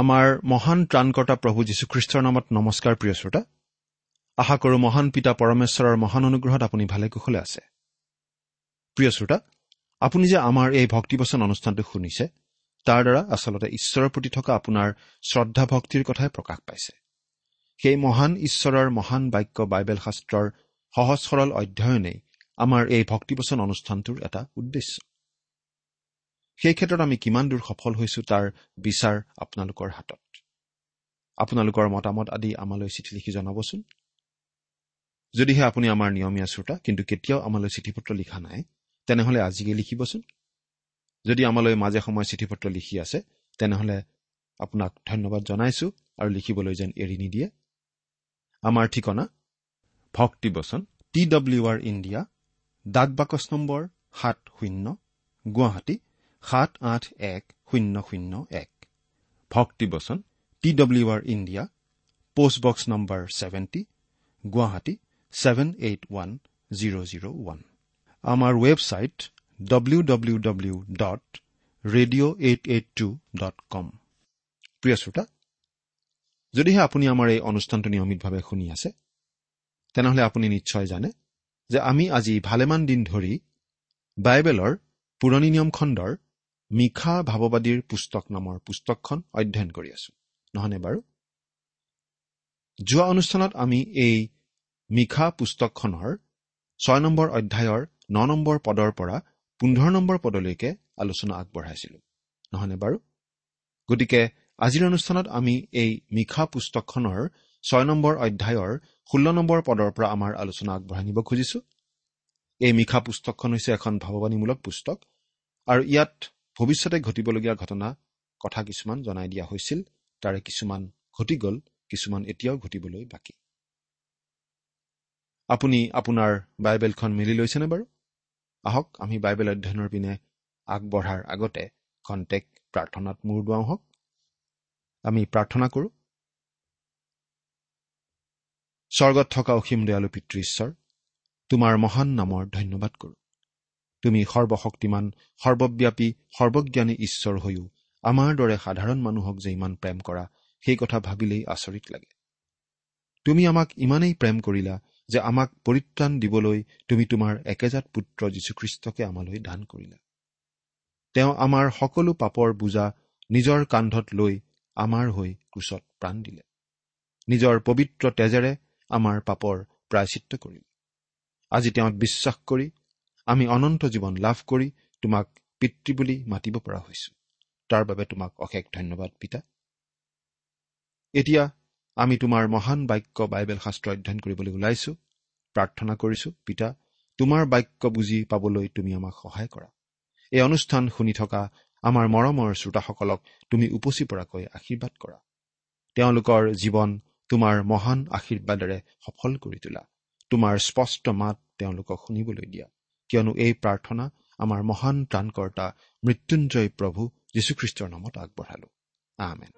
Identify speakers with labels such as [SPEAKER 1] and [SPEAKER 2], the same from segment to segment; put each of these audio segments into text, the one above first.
[SPEAKER 1] আমাৰ মহান ত্ৰাণকৰ্তা প্ৰভু যীশুখ্ৰীষ্টৰ নামত নমস্কাৰ প্ৰিয় শ্ৰোতা। আশা কৰোঁ মহান পিতা পৰমেশ্বৰৰ মহান অনুগ্ৰহত আপুনি ভালে কুশলে আছে। প্ৰিয় শ্ৰোতা আপুনি যে আমাৰ এই ভক্তিবচন অনুষ্ঠানটো শুনিছে তাৰ দ্বাৰা আচলতে ঈশ্বৰৰ প্ৰতি থকা আপোনাৰ শ্ৰদ্ধা ভক্তিৰ কথাই প্ৰকাশ পাইছে। সেই মহান ঈশ্বৰৰ মহান বাক্য বাইবেল শাস্ত্ৰৰ সহজ সৰল অধ্যয়নেই আমাৰ এই ভক্তিবচন অনুষ্ঠানটোৰ এটা উদ্দেশ্য। সেই ক্ষেত্ৰত আমি কিমান দূৰ সফল হৈছো তাৰ বিচাৰ আপোনালোকৰ হাতত। আপোনালোকৰ মতামত আদি আমালৈ চিঠি লিখি জনাবচোন। যদিহে আপুনি আমাৰ নিয়মীয়া শ্ৰোতা কিন্তু কেতিয়াও আমালৈ চিঠি পত্ৰ লিখা নাই তেনেহলে আজিকে লিখিবচোন। যদি আমালৈ মাজে সময়ে চিঠি পত্ৰ লিখি আছে তেনেহলে আপোনাক ধন্যবাদ জনাইছো আৰু লিখিবলৈ যেন এৰি নিদিয়ে। আমাৰ ঠিকনা ভক্তিবচন টি ডব্লিউ আৰ ইণ্ডিয়া ডাক বাকচ নম্বৰ সাত শূন্য গুৱাহাটী সাত আঠ এক শূন্য শূন্য এক। ভক্তিবচন T W R India post box number seventy Guwahati seven eight one zero' zero' one. আমাৰ website W W W dot radio' eight eight two dot com প্ৰিয় শ্ৰোতা যদিহে আপুনি আমাৰ এই অনুষ্ঠানটো নিয়মিতভাৱে শুনি আছে তেনেহলে আপুনি নিশ্চয় জানে যে আমি আজি ভালেমান দিন ধৰি বাইবেলৰ পুৰণি নিয়ম খণ্ডৰ মিশা ভাৱবাদীৰ পুস্তক নামৰ পুস্তকখন অধ্যয়ন কৰি আছো। নহয়নে বাৰু? যোৱা অনুষ্ঠানত আমি এই মিশা পুস্তকখনৰ ছয় নম্বৰ অধ্যায়ৰ ন নম্বৰ পদৰ পৰা পোন্ধৰ নম্বৰ পদলৈকে আলোচনা আগবঢ়াইছিলো। নহয়নে বাৰু? গতিকে আজিৰ অনুষ্ঠানত আমি এই মিশা পুস্তকখনৰ ছয় নম্বৰ অধ্যায়ৰ ষোল্ল নম্বৰ পদৰ পৰা আমাৰ আলোচনা আগবঢ়াই নিব খুজিছো। এই মিশা পুস্তকখন হৈছে এখন ভাৱবাণীমূলক পুস্তক আৰু ইয়াত ভৱিষ্যতে ঘটিবলগীয়া ঘটনা কথা কিছুমান জনাই দিয়া হৈছিল তাৰে কিছুমান ঘটি গ'ল কিছুমান এতিয়াও ঘটিবলৈ বাকী। আপুনি আপোনাৰ বাইবেলখন মিলি লৈছেনে বাৰু? আহক আমি বাইবেল অধ্যয়নৰ পিনে আগবঢ়াৰ আগতে খন্তেক প্ৰাৰ্থনাত মূৰ দুৱাওঁ হওক। আমি প্ৰাৰ্থনা কৰোঁ। স্বৰ্গত থকা অসীম দয়ালু পিতৃ ঈশ্বৰ তোমাৰ মহান নামৰ ধন্যবাদ কৰোঁ। তুমি সৰ্বশক্তিমান সৰ্বব্যাপী সৰ্বজ্ঞানী ঈশ্বৰ হৈও আমাৰ দৰে সাধাৰণ মানুহক যে ইমান প্ৰেম কৰা সেই কথা ভাবিলেই আচৰিত লাগে। তুমি আমাক ইমানেই প্ৰেম কৰিলা যে আমাক পৰিত্ৰাণ দিবলৈ তুমি তোমাৰ একেজাত পুত্ৰ যীশুখ্ৰীষ্টকে আমালৈ দান কৰিলা। তেওঁ আমাৰ সকলো পাপৰ বোজা নিজৰ কান্ধত লৈ আমাৰ হৈ ক্ৰুচত প্ৰাণ দিলে। নিজৰ পবিত্ৰ তেজেৰে আমাৰ পাপৰ প্ৰায়চিত্ৰ কৰিলে। আজি তেওঁত বিশ্বাস কৰি আমি অনন্ত জীৱন লাভ কৰি তোমাক পিতৃ বুলি মাতিব পৰা হৈছো। তাৰ বাবে তোমাক অশেষ ধন্যবাদ পিতা। এতিয়া আমি তোমাৰ মহান বাক্য বাইবেল শাস্ত্ৰ অধ্যয়ন কৰিবলৈ ওলাইছো প্ৰাৰ্থনা কৰিছো পিতা তোমাৰ বাক্য বুজি পাবলৈ তুমি আমাক সহায় কৰা। এই অনুষ্ঠান শুনি থকা আমাৰ মৰমৰ শ্ৰোতাসকলক তুমি উপচি পৰাকৈ আশীৰ্বাদ কৰা। তেওঁলোকৰ জীৱন তোমাৰ মহান আশীৰ্বাদেৰে সফল কৰি তোলা। তোমাৰ স্পষ্ট মাত তেওঁলোকক শুনিবলৈ দিয়া। কিয়নো এই প্ৰাৰ্থনা আমাৰ মহান ত্ৰাণকৰ্তা মৃত্যুঞ্জয় প্ৰভু যীশুখ্ৰীষ্টৰ নামত আগবঢ়ালো। আমেন।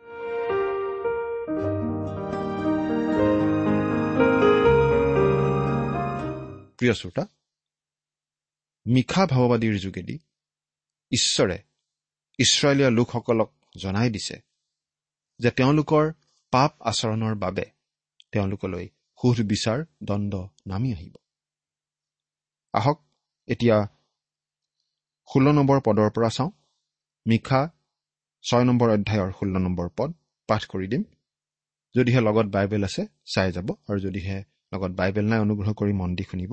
[SPEAKER 1] প্ৰিয় শ্ৰোতা মিশা ভাৱবাদীৰ যোগেদি ঈশ্বৰে ইছৰাইলীয়া লোকসকলক জনাই দিছে যে তেওঁলোকৰ পাপ আচৰণৰ বাবে তেওঁলোকলৈ সুধবিচাৰ দণ্ড নামি আহিব। আহক এতিয়া ষোল্ল নম্বৰ পদৰ পৰা চাওঁ। মিশা ছয় নম্বৰ অধ্যায়ৰ ষোল্ল নম্বৰ পদ পাঠ কৰি দিম। যদিহে লগত বাইবেল আছে চাই যাব। আৰু যদিহে লগত বাইবেল নাই অনুগ্ৰহ কৰি মন দি শুনিব।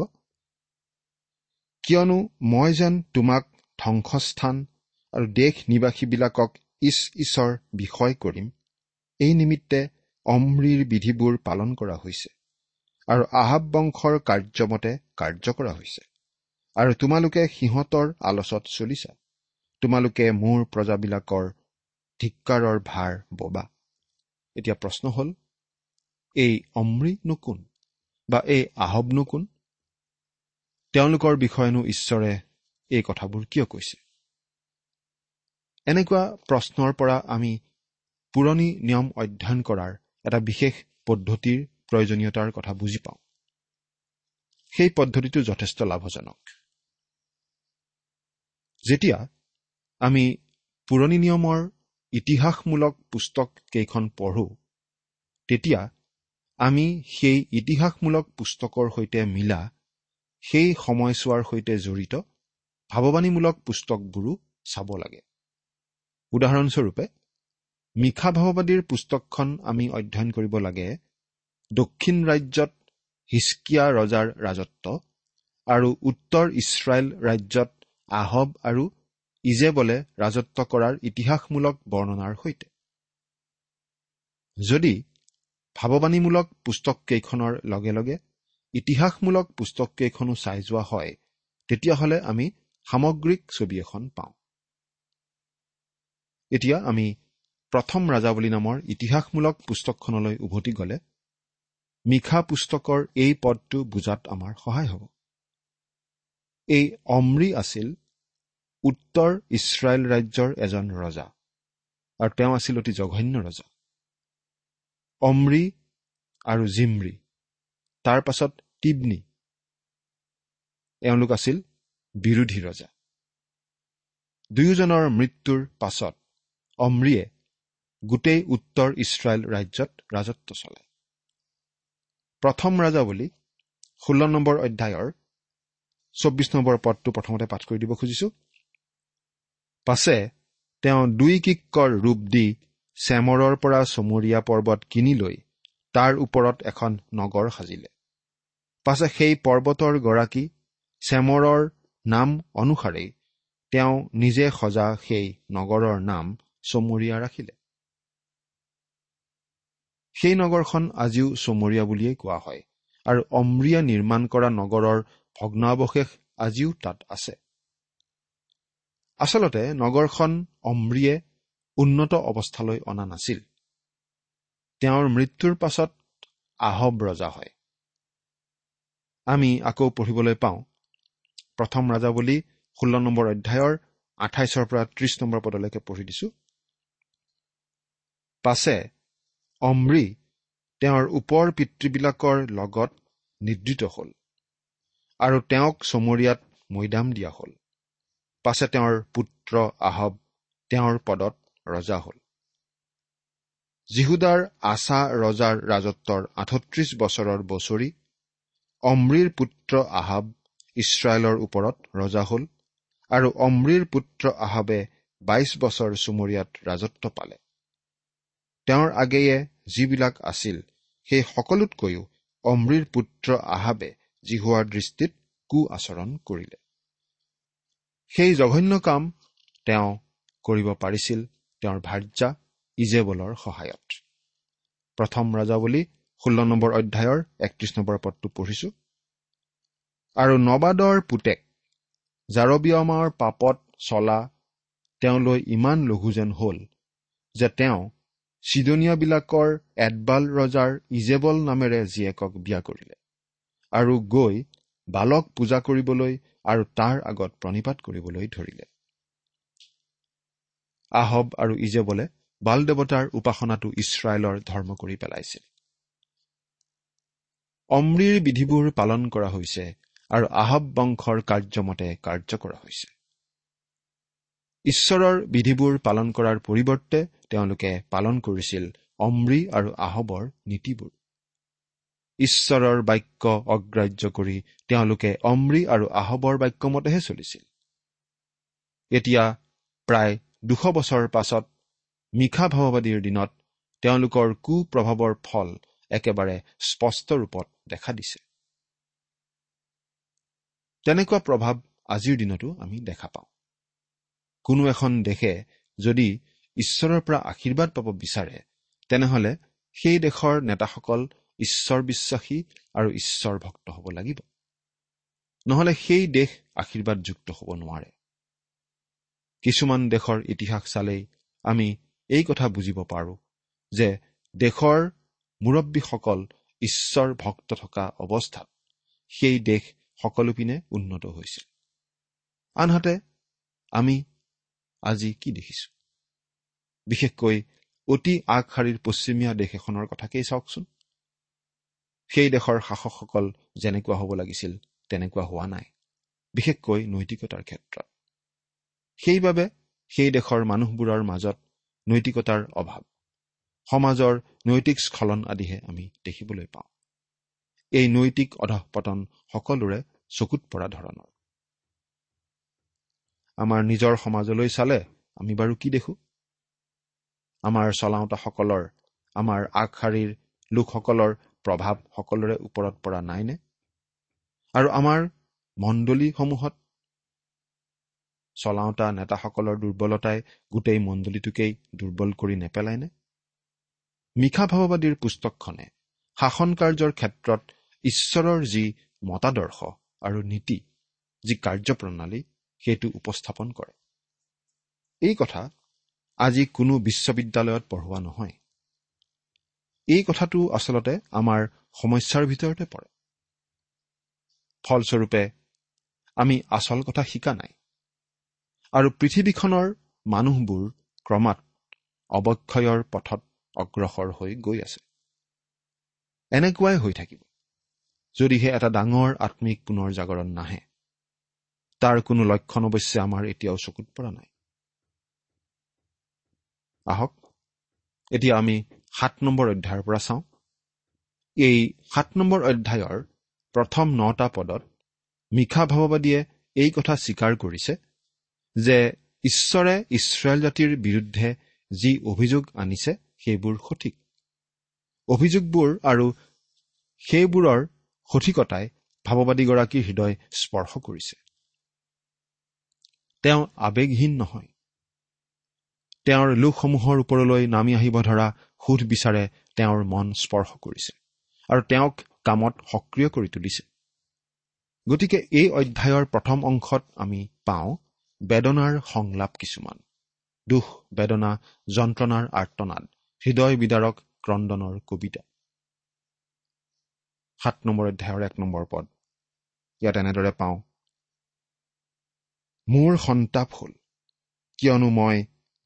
[SPEAKER 1] কিয়নো মই যেন তোমাক ধ্বংসস্থান আৰু দেশ নিবাসীবিলাকক ইছ ঈশ্বৰ বিষয় কৰিম। এই নিমিত্তে অমৃৰ বিধিবোৰ পালন কৰা হৈছে আৰু আহাব বংশৰ কাৰ্যমতে কাৰ্য কৰা হৈছে। আৰু তোমালোকে সিহঁতৰ আলচত চলিছা। তোমালোকে মোৰ প্ৰজাবিলাকৰ ধিক্কাৰৰ ভাৰ ববা। এতিয়া প্ৰশ্ন হ'ল এই অমৃনো কোন বা এই আহবনো কোন তেওঁলোকৰ বিষয়েনো ঈশ্বৰে এই কথাবোৰ কিয় কৈছে? এনেকুৱা প্ৰশ্নৰ পৰা আমি পুৰণি নিয়ম অধ্যয়ন কৰাৰ এটা বিশেষ পদ্ধতিৰ প্ৰয়োজনীয়তাৰ কথা বুজি পাওঁ। সেই পদ্ধতিটো যথেষ্ট লাভজনক। যেতিয়া আমি পুৰণি নিয়মৰ ইতিহাসমূলক পুস্তক কেইখন পঢ়ো তেতিয়া আমি সেই ইতিহাসমূলক পুস্তকৰ সৈতে মিলা সেই সময়ছোৱাৰ সৈতে জড়িত ভাৱবাণীমূলক পুস্তকবোৰো চাব লাগে। উদাহৰণস্বৰূপে মিশা ভাৱবাদীৰ পুস্তকখন আমি অধ্যয়ন কৰিব লাগে দক্ষিণ ৰাজ্যত হিচকিয়া ৰজাৰ ৰাজত্ব আৰু উত্তৰ ইছৰাইল ৰাজ্যত আহব আৰু ইজেবলে ৰাজত্ব কৰাৰ ইতিহাসমূলক বৰ্ণনাৰ সৈতে। যদি ভাৱবাণীমূলক পুস্তককেইখনৰ লগে লগে ইতিহাসমূলক পুস্তককেইখনো চাই যোৱা হয় তেতিয়াহ'লে আমি সামগ্ৰিক ছবি এখন পাওঁ। এতিয়া আমি প্ৰথম ৰাজাৱলী নামৰ ইতিহাসমূলক পুস্তকখনলৈ উভতি গ'লে মিশা পুস্তকৰ এই পদটো বুজাত আমাৰ সহায় হ'ব। এই অমৃ আছিল উত্তৰ ইছৰাইল ৰাজ্যৰ এজন ৰজা আৰু তেওঁ আছিল অতি জঘন্য ৰজা। অমৃ আৰু জিমৰি তাৰ পাছত টিবনি এওঁলোক আছিল বিৰোধী ৰজা। দুয়োজনৰ মৃত্যুৰ পাছত অমৃয়ে গোটেই উত্তৰ ইছৰাইল ৰাজ্যত ৰাজত্ব চলায়। প্ৰথম ৰাজা বুলি ষোল্ল নম্বৰ অধ্যায়ৰ চৌব্বিছ নম্বৰ পদটো প্ৰথমতে পাঠ কৰি দিব খুজিছো। পাছে তেওঁ দুই কিক্কৰ ৰূপ দি চেমৰৰ পৰা চমৰীয়া পৰ্বত কিনি লৈ তাৰ ওপৰত এখন নগৰ সাজিলে। পাছে সেই পৰ্বতৰ গৰাকী চেমৰৰ নাম অনুসাৰেই তেওঁ নিজে সজা সেই নগৰৰ নাম চমৰীয়া ৰাখিলে। সেই নগৰখন আজিও চমৰীয়া বুলিয়েই কোৱা হয় আৰু অমৃয়া নিৰ্মাণ কৰা নগৰৰ ভগ্নাৱশেষ আজিও তাত আছে। আচলতে নগৰখন অমৃয়ে উন্নত অৱস্থালৈ অনা নাছিল। তেওঁৰ মৃত্যুৰ পাছত আহব ৰজা হয়। আমি আকৌ পঢ়িবলৈ পাওঁ প্ৰথম ৰাজা বুলি ষোল্ল নম্বৰ অধ্যায়ৰ আঠাইছৰ পৰা ত্ৰিশ নম্বৰ পদলৈকে পঢ়ি দিছো। পাছে অমৃ তেওঁৰ ওপৰ পিতৃবিলাকৰ লগত নিদ্ৰিত হ'ল। আৰু তেওঁক চমৰীয়াত মৈদাম দিয়া হ'ল। পাছে তেওঁৰ পুত্ৰ আহব তেওঁৰ পদত ৰজা হ'ল। জিহুদাৰ আছা ৰজাৰ ৰাজত্বৰ আঠত্ৰিশ বছৰৰ বছৰি অমৃৰ পুত্ৰ আহাব ইছৰাইলৰ ওপৰত ৰজা হ'ল আৰু অমৃৰ পুত্ৰ আহাবে বাইশ বছৰ চুমৰীয়াত ৰাজত্ব পালে। তেওঁৰ আগেয়ে যিবিলাক আছিল সেই সকলোতকৈও অমৃৰ পুত্ৰ আহাবে জিহুৱাৰ দৃষ্টিত কু আচৰণ কৰিলে। সেই জঘন্য কাম তেওঁ কৰিব পাৰিছিল তেওঁৰ ভাৰ্যা ইজেবলৰ সহায়ত। প্ৰথম ৰাজাৱলী ষোল্ল নম্বৰ অধ্যায়ৰ একত্ৰিশ নম্বৰ পদটো পঢ়িছো। আৰু নবাদৰ পুতেক জাৰবিয়মৰ পাপত চলা তেওঁলৈ ইমান লঘু যেন হ'ল যে তেওঁ চিডনীয়াবিলাকৰ এডবাল ৰজাৰ ইজেবল নামেৰে জীয়েকক বিয়া কৰিলে। আৰু গৈ বালক পূজা কৰিবলৈ আৰু তাৰ আগত প্ৰণিপাত কৰিবলৈ ধৰিলে। আহব আৰু ইজেবলে বাল দেৱতাৰ উপাসনাটো ইছৰাইলৰ ধৰ্ম কৰি পেলাইছিল। অমৃৰ বিধিবোৰ পালন কৰা হৈছে আৰু আহব বংশৰ কাৰ্যমতে কাৰ্য কৰা হৈছে। ঈশ্বৰৰ বিধিবোৰ পালন কৰাৰ পৰিৱৰ্তে তেওঁলোকে পালন কৰিছিল অমৃ আৰু আহবৰ নীতিবোৰ। ঈশ্বৰৰ বাক্য অগ্ৰাহ্য কৰি তেওঁলোকে অমৃ আৰু আহবৰ বাক্যমতেহে চলিছিল। এতিয়া প্ৰায় দুশ বছৰ পাছত মিশা ভাৱবাদীৰ দিনত তেওঁলোকৰ কুপ্ৰভাৱৰ ফল একেবাৰে স্পষ্ট ৰূপত দেখা দিছে। তেনেকুৱা প্ৰভাৱ আজিৰ দিনতো আমি দেখা পাওঁ। কোনো এখন দেশে যদি ঈশ্বৰৰ পৰা আশীৰ্বাদ পাব বিচাৰে তেনেহলে সেই দেশৰ নেতাসকল ঈশ্বৰ বিশ্বাসী আৰু ঈশ্বৰ ভক্ত হ'ব লাগিব। নহলে সেই দেশ আশীৰ্বাদযুক্ত হ'ব নোৱাৰে। কিছুমান দেশৰ ইতিহাস চালেই আমি এই কথা বুজিব পাৰোঁ যে দেশৰ মুৰব্বীসকল ঈশ্বৰ ভক্ত থকা অৱস্থাত সেই দেশ সকলো পিনে উন্নত হৈছিল। আনহাতে আমি আজি কি দেখিছো? বিশেষকৈ অতি আগশাৰীৰ পশ্চিমীয়া দেশ এখনৰ কথাকেই চাওকচোন। সেই দেশৰ শাসকসকল যেনেকুৱা হ'ব লাগিছিল তেনেকুৱা হোৱা নাই। বিশেষকৈ নৈতিকতাৰ ক্ষেত্ৰত। সেইবাবে সেই দেশৰ মানুহবোৰৰ মাজত নৈতিকতাৰ অভাৱ। সমাজৰ নৈতিক স্খলন আদিহে আমি দেখিবলৈ পাওঁ। এই নৈতিক অধঃপতন সকলোৰে চকুত পৰা ধৰণৰ। আমাৰ নিজৰ সমাজলৈ চালে আমি বাৰু কি দেখো? আমাৰ চলাওঁতাসকলৰ আমাৰ আগশাৰীৰ লোকসকলৰ প্ৰভাৱ সকলোৰে ওপৰত পৰা নাইনে? আৰু আমাৰ মণ্ডলীসমূহত চলাওঁতা নেতাসকলৰ দুৰ্বলতাই গোটেই মণ্ডলীটোকেই দুৰ্বল কৰি নেপেলাইনে? মিশা ভাৱবাদীৰ পুস্তকখনে শাসন কাৰ্যৰ ক্ষেত্ৰত ঈশ্বৰৰ যি মতাদৰ্শ আৰু নীতি যি কাৰ্যপ্ৰণালী সেইটো উপস্থাপন কৰে। এই কথা আজি কোনো বিশ্ববিদ্যালয়ত পঢ়োৱা নহয়। এই কথাটো আচলতে আমাৰ সমস্যাৰ ভিতৰতে পৰে। ফলস্বৰূপে আমি আচল কথা শিকা নাই। আৰু পৃথিৱীখনৰ মানুহবোৰ ক্ৰমাৎ অৱক্ষয়ৰ পথত অগ্ৰসৰ হৈ গৈ আছে। এনেকুৱাই হৈ থাকিব। যদিহে এটা ডাঙৰ আত্মিক পুনৰ জাগৰণ নাহে তাৰ কোনো লক্ষণ অৱশ্যে আমাৰ এতিয়াও চকুত পৰা নাই। আহক এতিয়া আমি সাত নম্বৰ অধ্যায়ৰ পৰা চাওঁ। এই সাত নম্বৰ অধ্যায়ৰ প্ৰথম নটা পদত মিশা ভাৱবাদীয়ে এই কথা স্বীকাৰ কৰিছে যে ঈশ্বৰে ইছৰাইল জাতিৰ বিৰুদ্ধে যি অভিযোগ আনিছে সেইবোৰ সঠিক। অভিযোগবোৰ আৰু সেইবোৰৰ সঠিকতাই ভাৱবাদীগৰাকীৰ হৃদয় স্পৰ্শ কৰিছে। তেওঁ আৱেগহীন নহয়। তেওঁৰ লোকসমূহৰ ওপৰলৈ নামি আহিব ধৰা সোধ বিচাৰে তেওঁৰ মন স্পৰ্শ কৰিছে আৰু তেওঁক কামত সক্ৰিয় কৰি তুলিছে গতিকে এই অধ্যায়ৰ প্ৰথম অংশত আমি পাওঁ বেদনাৰ সংলাপ কিছুমান দুখ বেদনা যন্ত্ৰণাৰ আৰ্তনাদ হৃদয় বিদাৰক ক্ৰদনৰ কবিতা। সাত নম্বৰ অধ্যায়ৰ এক নম্বৰ পদ। ইয়াত এনেদৰে পাওঁ মোৰ সন্তাপ হ'ল কিয়নো মই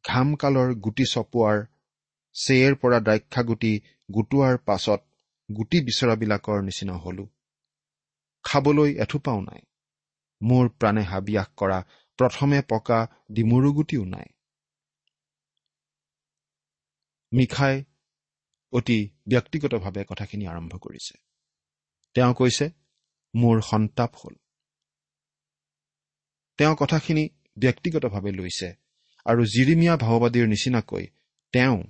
[SPEAKER 1] ঘামকালৰ গুটি চপোৱাৰ চেয়েৰ পৰা দ্ৰাক্ষাগুটি গোটোৱাৰ পাছত গুটি বিচৰাবিলাকৰ নিচিনা হলো। খাবলৈ এথোপাও নাই। মোৰ প্ৰাণে হাবিয়াস কৰা প্ৰথমে পকা ডিমৰু গুটিও নাই। মিখাই অতি ব্যক্তিগতভাৱে কথাখিনি আৰম্ভ কৰিছে। তেওঁ কৈছে মোৰ সন্তাপ হ'ল। তেওঁ কথাখিনি ব্যক্তিগতভাৱে লৈছে আৰু জিৰিমীয়া ভাওবাদীৰ নিচিনাকৈ তেওঁ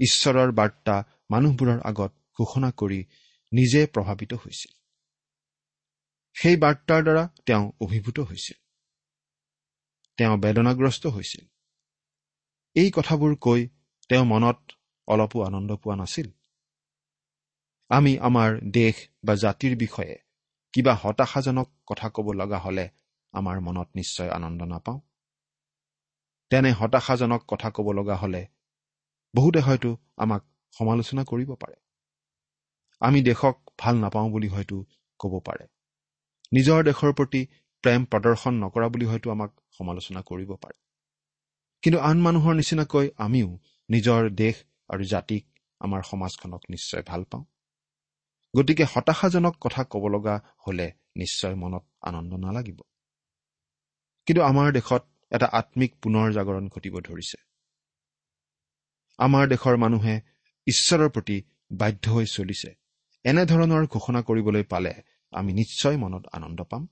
[SPEAKER 1] ঈশ্বৰৰ বাৰ্তা মানুহবোৰৰ আগত ঘোষণা কৰি নিজে প্ৰভাৱিত হৈছিল। সেই বাৰ্তাৰ দ্বাৰা তেওঁ অভিভূত হৈছিল। তেওঁ বেদনাগ্ৰস্ত হৈছিল। এই কথাবোৰ কৈ তেওঁ মনত অলপো আনন্দ পোৱা নাছিল। আমি আমাৰ দেশ বা জাতিৰ বিষয়ে কিবা হতাশাজনক কথা ক'ব লগা হ'লে আমাৰ মনত নিশ্চয় আনন্দ নাপাওঁ। তেনে হতাশাজনক কথা ক'ব লগা হ'লে বহুতে হয়তো আমাক সমালোচনা কৰিব পাৰে। আমি দেশক ভাল নাপাওঁ বুলি হয়তো ক'ব পাৰে। নিজৰ দেশৰ প্ৰতি প্ৰেম প্ৰদৰ্শন নকৰা বুলি হয়তো আমাক সমালোচনা কৰিব পাৰে। কিন্তু আন মানুহৰ নিচিনাকৈ আমিও নিজৰ দেশ আৰু জাতিক আমাৰ সমাজখনক নিশ্চয় ভাল পাওঁ। গতিকে হতাশাজনক কথা ক'ব লগা হলে নিশ্চয় মনত আনন্দ নালাগিব। কিন্তু আমাৰ দেশত এটা আত্মিক পুনৰ জাগৰণ ঘটিব ধৰিছে। আমাৰ দেশৰ মানুহে ঈশ্বৰৰ প্ৰতি বাধ্য হৈ চলিছে। এনেধৰণৰ ঘোষণা কৰিবলৈ পালে আমি নিশ্চয় মনত আনন্দ পাম।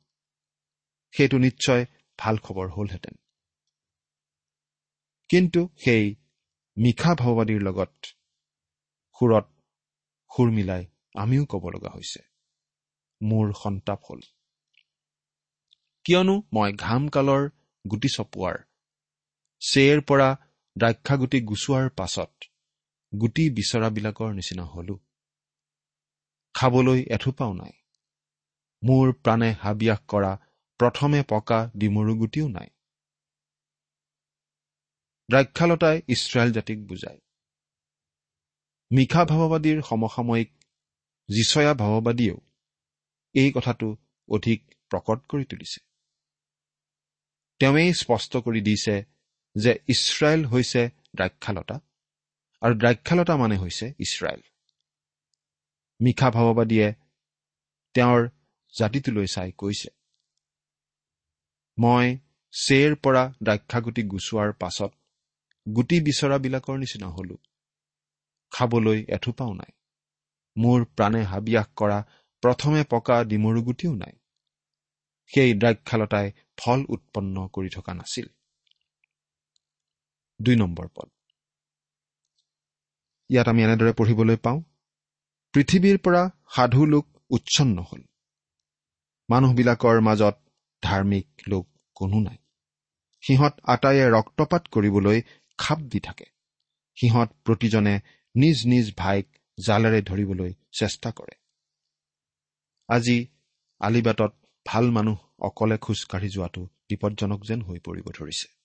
[SPEAKER 1] সেইটো নিশ্চয় ভাল খবৰ হলহেঁতেন। কিন্তু সেই মিশা ভাওবাদীৰ লগত সুৰত সুৰ মিলাই আমিও ক'ব লগা হৈছে। মোৰ সন্তাপ হ'ল। কিয়নো মই ঘাম কালৰ গুটি চপোৱাৰ চেৰ পৰা দ্ৰাক্ষাগুটি গুচোৱাৰ পাছত গুটি বিচৰাবিলাকৰ নিচিনা হলো। খাবলৈ এথোপাও নাই। মোৰ প্ৰাণে হাবিয়াস কৰা প্ৰথমে পকা ডিমৰু গুটিও নাই। দ্ৰাক্ষালতাই ইছৰাইল জাতিক বুজায়। মিশা ভাৱবাদীৰ সমসাময়িক যিচয়া ভাৱবাদীয়েও এই কথাটো অধিক প্ৰকট কৰি তুলিছে। তেওঁৱেই স্পষ্ট কৰি দিছে যে ইছৰাইল হৈছে দ্ৰাক্ষালতা আৰু দ্ৰাক্ষালতা মানে হৈছে ইছৰাইল। মিশা ভাৱবাদীয়ে তেওঁৰ জাতিটোলৈ চাই কৈছে মই চেৰ পৰা দ্ৰাক্ষাগুটি গুচোৱাৰ পাছত গুটি বিচৰাবিলাকৰ নিচিনা হলো। খাবলৈ এথোপাও নাই। মোৰ প্ৰাণে হাবিয়াস কৰা প্ৰথমে পকা ডিমৰু গুটিও নাই। সেই দ্ৰাক্ষালতাই ফল উৎপন্ন কৰি থকা নাছিল। দুই নম্বৰ পদ। ইয়াত আমি এনেদৰে পঢ়িবলৈ পাওঁ পৃথিৱীৰ পৰা সাধু লোক উচ্ছন্ন হল। মানুহবিলাকৰ মাজত ধাৰ্মিক লোক কোনো নাই। সিহঁত আটাইয়ে ৰক্তপাত কৰিবলৈ খাপ দি থাকে। সিহঁত প্ৰতিজনে নিজ নিজ ভাইক জালেৰে ধৰিবলৈ চেষ্টা কৰে। আজি আলিবাটত ভাল মানুহ অকলে খোজকাঢ়ি যোৱাটো বিপদজনক যেন হৈ পৰিব ধৰিছে।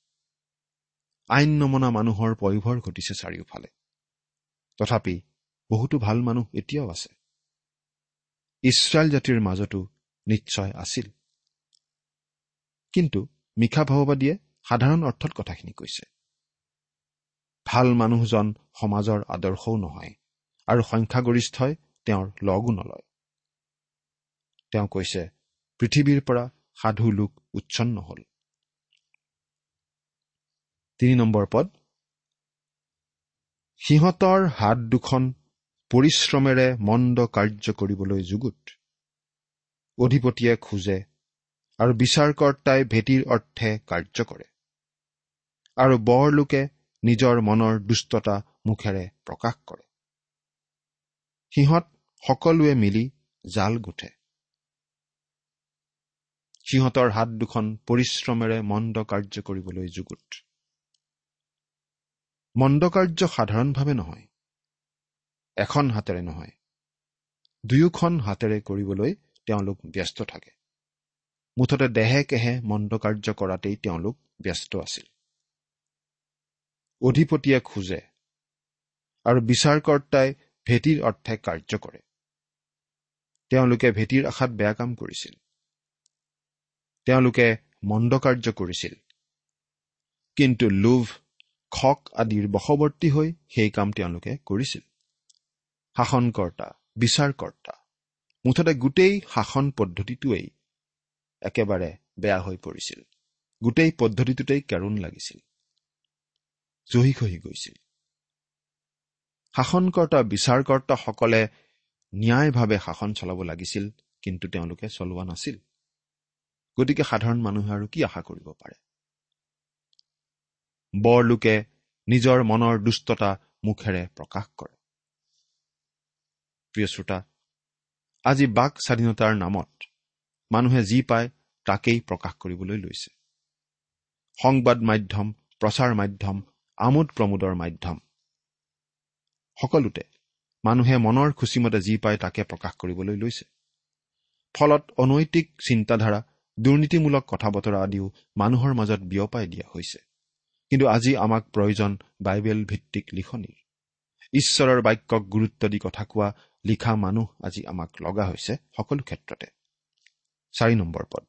[SPEAKER 1] আইন নমনা মানুহৰ পয়োভৰ ঘটিছে চাৰিওফালে। তথাপি বহুতো ভাল মানুহ এতিয়াও আছে। ইছৰাইল জাতিৰ মাজতো নিশ্চয় আছিল। কিন্তু মিশা ভাৱবাদীয়ে সাধাৰণ অৰ্থত কথাখিনি কৈছে। ভাল মানুহজন সমাজৰ আদৰ্শও নহয় আৰু সংখ্যাগৰিষ্ঠই তেওঁৰ লগো নলয় তেওঁ কৈছে পৃথিৱীৰ পৰা সাধু লোক উচ্ছন্ন হল। তিনি নম্বৰ পদ। সিহঁতৰ হাত দুখন পৰিশ্ৰমেৰে মন্দ কাৰ্য কৰিবলৈ যুগুত। অধিপতিয়ে খোজে আৰু বিচাৰকৰ্তাই ভেটিৰ অৰ্থে কাৰ্য কৰে আৰু বৰলোকে নিজৰ মনৰ দুষ্টতা মুখেৰে প্ৰকাশ কৰে। সিহঁত সকলোৱে মিলি জাল গোঠে। সিহঁতৰ হাত দুখন পৰিশ্ৰমেৰে মন্দ কাৰ্য কৰিবলৈ যুগুত। মন্দকাৰ্য সাধাৰণভাৱে নহয়। এখন হাতেৰে নহয়। দুয়োখন হাতেৰে কৰিবলৈ তেওঁলোক ব্যস্ত থাকে। মুঠতে দেহে কেহে মন্দকাৰ্য কৰাতেই তেওঁলোক ব্যস্ত আছিল। অধিপতিয়ে খোজে আৰু বিচাৰকৰ্তাই ভেটিৰ অৰ্থে কাৰ্য কৰে। তেওঁলোকে ভেটিৰ আশাত বেয়া কাম কৰিছিল। তেওঁলোকে মন্দকাৰ্য কৰিছিল। কিন্তু লোভ খক আদিৰ বশৱৰ্তী হৈ সেই কাম তেওঁলোকে কৰিছিল। শাসনকৰ্তা বিচাৰকৰ্তা মুঠতে গোটেই শাসন পদ্ধতিটোৱেই একেবাৰে বেয়া হৈ পৰিছিল। গোটেই পদ্ধতিটোতেই কেৰুণ লাগিছিল। জহি খহি গৈছিল। শাসনকৰ্তা বিচাৰকৰ্তাসকলে ন্যায়ভাৱে শাসন চলাব লাগিছিল কিন্তু তেওঁলোকে চলোৱা নাছিল। গতিকে সাধাৰণ মানুহে আৰু কি আশা কৰিব পাৰে? বৰলোকে নিজৰ মনৰ দুষ্টতা মুখেৰে প্ৰকাশ কৰে। প্ৰিয় শ্ৰোতা আজি বাক স্বাধীনতাৰ নামত মানুহে যি পায় তাকেই প্ৰকাশ কৰিবলৈ লৈছে। সংবাদ মাধ্যম প্ৰচাৰ মাধ্যম আমোদ প্ৰমোদৰ মাধ্যম। সকলোতে মানুহে মনৰ খুচিমতে যি পায় তাকে প্ৰকাশ কৰিবলৈ লৈছে। ফলত অনৈতিক চিন্তাধাৰা দুৰ্নীতিমূলক কথা বতৰা আদিও মানুহৰ মাজত বিয়পাই দিয়া হৈছে। কিন্তু আজি আমাক প্ৰয়োজন বাইবেল ভিত্তিক লিখনিৰ। ঈশ্বৰৰ বাক্যক গুৰুত্ব দি কথা কোৱা লিখা মানুহ আজি আমাক লগা হৈছে সকলো ক্ষেত্ৰতে। চাৰি নম্বৰ পদ।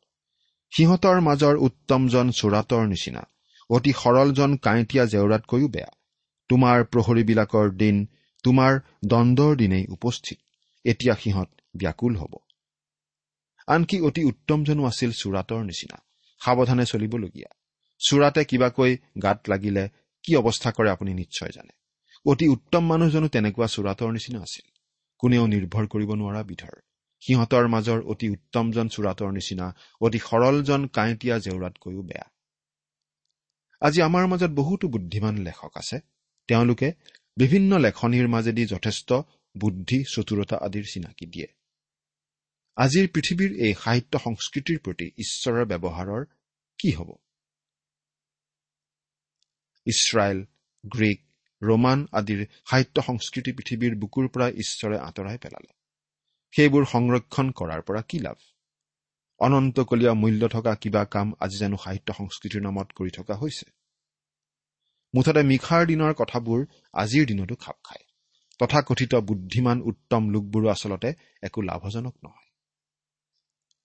[SPEAKER 1] সিহঁতৰ মাজৰ উত্তমজন চোৰাটৰ নিচিনা অতি সৰলজন কাঁইটীয়া জেওৰাতকৈও বেয়া। তোমাৰ প্ৰহৰীবিলাকৰ দিন তোমাৰ দণ্ডৰ দিনেই উপস্থিত। এতিয়া সিহঁত ব্যাকুল হ'ব। আনকি অতি উত্তমজনো আছিল চোৰাটৰ নিচিনা সাৱধানে চলিবলগীয়া। চোৰাতে কিবাকৈ গাত লাগিলে কি অৱস্থা কৰে আপুনি নিশ্চয় জানে। অতি উত্তম মানুহজনো তেনেকুৱা চোৰাটৰ নিচিনা আছিল। কোনেও নিৰ্ভৰ কৰিব নোৱাৰা বিধৰ। সিহঁতৰ মাজৰ অতি উত্তমজন চোৰাটৰ নিচিনা অতি সৰলজন কাঁইটীয়া জেওৰাতকৈও বেয়া। আজি আমাৰ মাজত বহুতো বুদ্ধিমান লেখক আছে। তেওঁলোকে বিভিন্ন লেখনিৰ মাজেদি যথেষ্ট বুদ্ধি চতুৰতা আদিৰ চিনাকি দিয়ে। আজিৰ পৃথিৱীৰ এই সাহিত্য সংস্কৃতিৰ প্ৰতি ঈশ্বৰৰ ব্যৱহাৰৰ কি হ'ব? ইছৰাইল গ্ৰীক ৰোমান আদিৰ সাহিত্য সংস্কৃতি পৃথিৱীৰ বুকুৰ পৰা ঈশ্বৰে আঁতৰাই পেলালে। সেইবোৰ সংৰক্ষণ কৰাৰ পৰা কি লাভ? অনন্তকলীয়া মূল্য থকা কিবা কাম আজি জানো সাহিত্য সংস্কৃতিৰ নামত কৰি থকা হৈছে। মুঠতে মিখাৰ দিনৰ কথাবোৰ আজিৰ দিনতো খাপ খায়। তথাকথিত বুদ্ধিমান উত্তম লোকবোৰো আচলতে একো লাভজনক নহয়।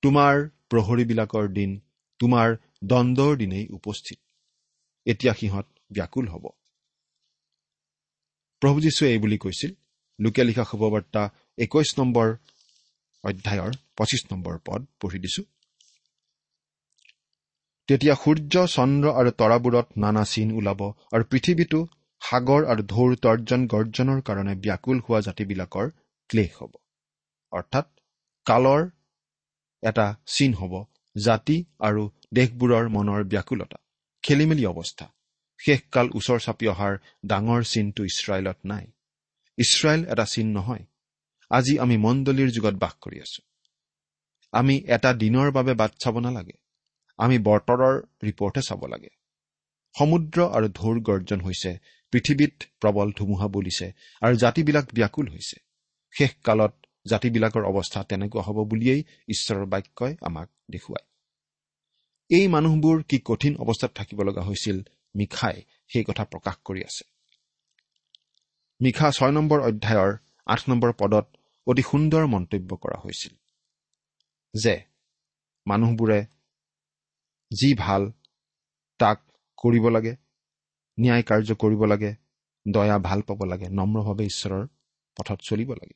[SPEAKER 1] তোমাৰ প্ৰহৰীবিলাকৰ দিন তোমাৰ দণ্ডৰ দিনেই উপস্থিত। এতিয়া সিহঁত ব্যাকুল হ'ব। প্ৰভু যীশুৱে এই বুলি কৈছিল লোকে লিখা শুভবাৰ্তা একৈশ নম্বৰ অধ্যায়ৰ পঁচিছ নম্বৰ পদ পঢ়ি দিছো। তেতিয়া সূৰ্য চন্দ্ৰ আৰু তৰাবোৰত নানা চিন ওলাব আৰু পৃথিৱীটো সাগৰ আৰু ঢৌৰ তৰ্জন গৰ্জনৰ কাৰণে ব্যাকুল হোৱা জাতিবিলাকৰ ক্লেশ হ'ব। অৰ্থাৎ কালৰ এটা চিন হ'ব জাতি আৰু দেশবোৰৰ মনৰ ব্যাকুলতা খেলি মেলি অৱস্থা। শেষকাল ওচৰ চাপি অহাৰ ডাঙৰ চিনটো ইছৰাইলত নাই। ইছৰাইল এটা চিন নহয়। আজি আমি মণ্ডলীৰ যুগত বাস কৰি আছো। আমি এটা দিনৰ বাবে বাট চাব নালাগে। আমি বতৰৰ ৰিপৰ্টহে চাব লাগে। সমুদ্ৰ আৰু ঢৌৰ গৰ্জন হৈছে পৃথিৱীত প্ৰবল ধুমুহা বলিছে আৰু জাতিবিলাক ব্যাকুল হৈছে। শেষকালত জাতিবিলাকৰ অৱস্থা তেনেকুৱা হ'ব বুলিয়েই ঈশ্বৰৰ বাক্যই আমাক দেখুৱায়। এই মানুহবোৰ কি কঠিন অৱস্থাত থাকিব লগা হৈছিল মিখাই সেই কথা প্ৰকাশ কৰি আছে। মিখা ছয় নম্বৰ অধ্যায়ৰ আঠ নম্বৰ পদত অতি সুন্দৰ মন্তব্য কৰা হৈছিল যে মানুহবোৰে যি ভাল তাক কৰিব লাগে ন্যায় কাৰ্য কৰিব লাগে দয়া ভাল পাব লাগে নম্ৰভাৱে ঈশ্বৰৰ পথত চলিব লাগে।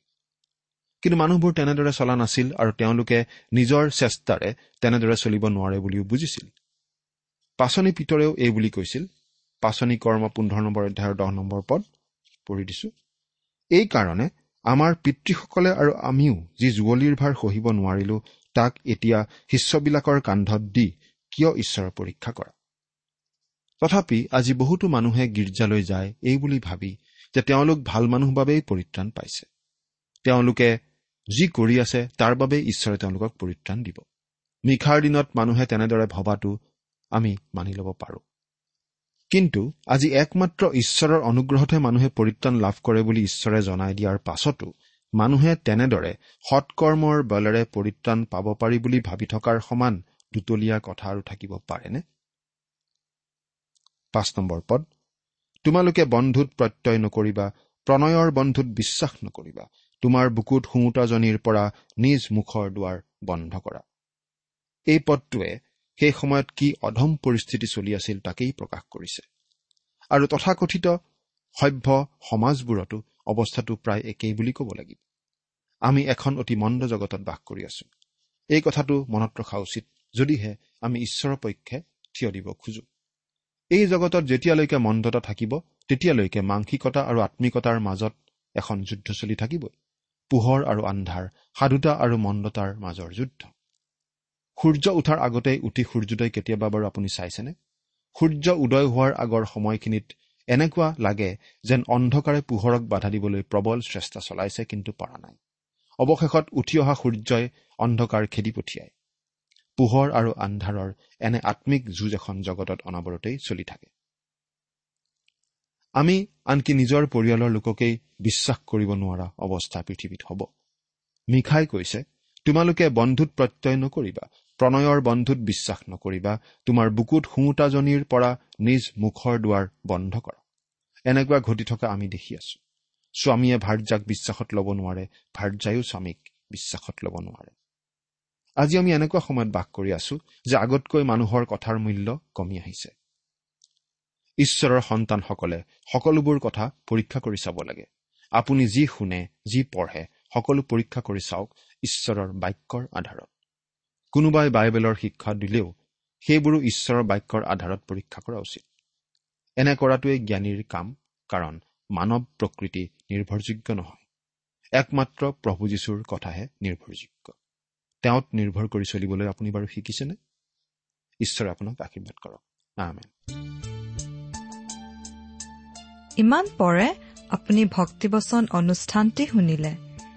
[SPEAKER 1] কিন্তু মানুহবোৰ তেনেদৰে চলা নাছিল আৰু তেওঁলোকে নিজৰ চেষ্টাৰে তেনেদৰে চলিব নোৱাৰে বুলিও বুজিছিল। পাচনি পিতৰেও এই বুলি কৈছিল। পাচনি কৰ্ম পোন্ধৰ নম্বৰ অধ্যায়ৰ দহ নম্বৰ পদ পঢ়ি দিছো। এইকাৰণে আমাৰ পিতৃসকলে আৰু আমিও যি যুৱলীৰ ভাৰ সহিব নোৱাৰিলো তাক এতিয়া শিষ্যবিলাকৰ কান্ধত দি কিয় ঈশ্বৰৰ পৰীক্ষা কৰা? তথাপি আজি বহুতো মানুহে গীৰ্জালৈ যায় এই বুলি ভাবি যে তেওঁলোক ভাল মানুহ বাবেই পৰিত্ৰাণ পাইছে। তেওঁলোকে যি কৰি আছে তাৰ বাবেই ঈশ্বৰে তেওঁলোকক পৰিত্ৰাণ দিব। নিশাৰ দিনত মানুহে তেনেদৰে ভবাটো আমি মানি ল'ব পাৰোঁ। কিন্তু আজি একমাত্ৰ ঈশ্বৰৰ অনুগ্ৰহতহে মানুহে পৰিত্ৰাণ লাভ কৰে বুলি ঈশ্বৰে জনাই দিয়াৰ পাছতো মানুহে তেনেদৰে সৎকৰ্মৰ বলেৰে পৰিত্ৰাণ পাব পাৰি বুলি ভাবি থকাৰ সমান দুতলীয়া কথা আৰু থাকিব পাৰেনে? পাঁচ নম্বৰ পদ তোমালোকে বন্ধুত প্ৰত্যয় নকৰিবা প্ৰণয়ৰ বন্ধুত বিশ্বাস নকৰিবা তোমাৰ বুকুত শুওঁতাজনীৰ পৰা নিজ মুখৰ দুৱাৰ বন্ধ কৰা। এই পদটোৱে সেই সময়ত কি অধম পৰিস্থিতি চলি আছিল তাকেই প্ৰকাশ কৰিছে। আৰু তথাকথিত সভ্য সমাজবোৰতো অৱস্থাটো প্ৰায় একেই বুলি ক'ব লাগিব। আমি এখন অতি মন্দ জগতত বাস কৰি আছো। এই কথাটো মনত ৰখা উচিত যদিহে আমি ঈশ্বৰৰ পক্ষে থিয় দিব খোজো। এই জগতত যেতিয়ালৈকে মন্দতা থাকিব তেতিয়ালৈকে মাংসিকতা আৰু আত্মিকতাৰ মাজত এখন যুদ্ধ চলি থাকিবই। পোহৰ আৰু আন্ধাৰ সাধুতা আৰু মন্দতাৰ মাজৰ যুদ্ধ। সূৰ্য উঠাৰ আগতেই উঠি সূৰ্যোদয় কেতিয়াবা বাৰু আপুনি চাইছেনে? সূৰ্য উদয় হোৱাৰ আগৰ সময়খিনিত এনেকুৱা লাগে যেন অন্ধকাৰে পোহৰক বাধা দিবলৈ প্ৰবল চেষ্টা চলাইছে কিন্তু পৰা নাই। অৱশেষত উঠি অহা সূৰ্যই অন্ধকাৰ খেদি পঠিয়ায়। পোহৰ আৰু আন্ধাৰৰ এনে আত্মিক যুঁজ এখন জগতত অনাবৰতেই চলি থাকে। আমি আনকি নিজৰ পৰিয়ালৰ লোককেই বিশ্বাস কৰিব নোৱাৰা অৱস্থা পৃথিৱীত হ'ব। মিখাই কৈছে তোমালোকে বন্ধুত প্ৰত্যয় নকৰিবা প্ৰণয়ৰ বন্ধুত বিশ্বাস নকৰিবা তোমাৰ বুকুত সোঁতাজনীৰ পৰা নিজ মুখৰ দুৱাৰ বন্ধ কৰ এনেকুৱা ঘটি থকা আমি দেখি আছো। স্বামীয়ে ভাৰ্যাক বিশ্বাসত ল'ব নোৱাৰে ভাৰ্যায়ো স্বামীক বিশ্বাসত ল'ব নোৱাৰে। আজি আমি এনেকুৱা সময়ত বাস কৰি আছো যে আগতকৈ মানুহৰ কথাৰ মূল্য কমি আহিছে। ঈশ্বৰৰ সন্তানসকলে সকলোবোৰ কথা পৰীক্ষা কৰি চাব লাগে। আপুনি যি শুনে যি পঢ়ে সকলো পৰীক্ষা কৰি চাওক ঈশ্বৰৰ বাক্যৰ আধাৰত। কোনোবাই বাইবেলৰ শিক্ষা দিলেও সেইবোৰো ঈশ্বৰৰ বাক্যৰ আধাৰত পৰীক্ষা কৰা উচিত। এনে কৰাটোৱে জ্ঞানীৰ কাম কাৰণ মানৱ প্ৰকৃতি নিৰ্ভৰযোগ্য নহয়। একমাত্ৰ প্ৰভু যীশুৰ কথাহে নিৰ্ভৰযোগ্য। তেওঁত নিৰ্ভৰ কৰি চলিবলৈ আপুনি বাৰু শিকিছেনে? ঈশ্বৰে আপোনাক আশীৰ্বাদ কৰক।
[SPEAKER 2] ইমান পৰে আপুনি ভক্তিবচন অনুষ্ঠানটি শুনিলে।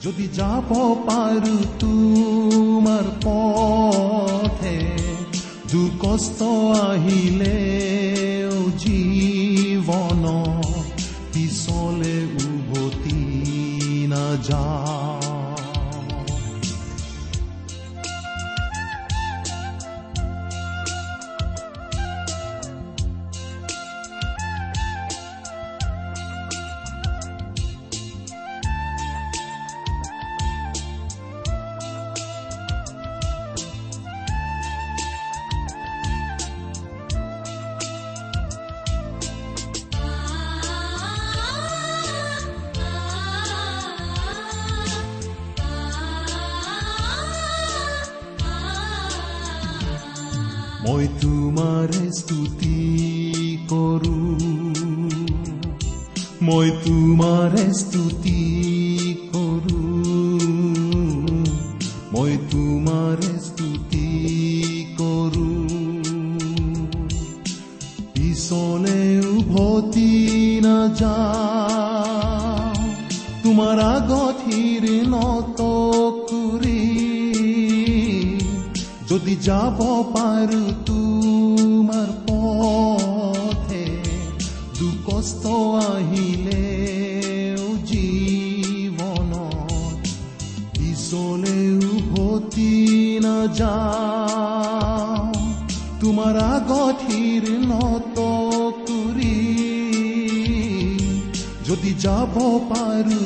[SPEAKER 3] যদি যাব পাৰো তোমাৰ পথে দুখ কষ্ট আহিলে জীৱন পিছলে উভতি নাযা মই তোমাৰ স্তুতি কৰো পিছলে উভতি নাযা তোমাৰ আগত হিৰ নত কৰি যদি যাব পাৰো যদি যাব পাৰো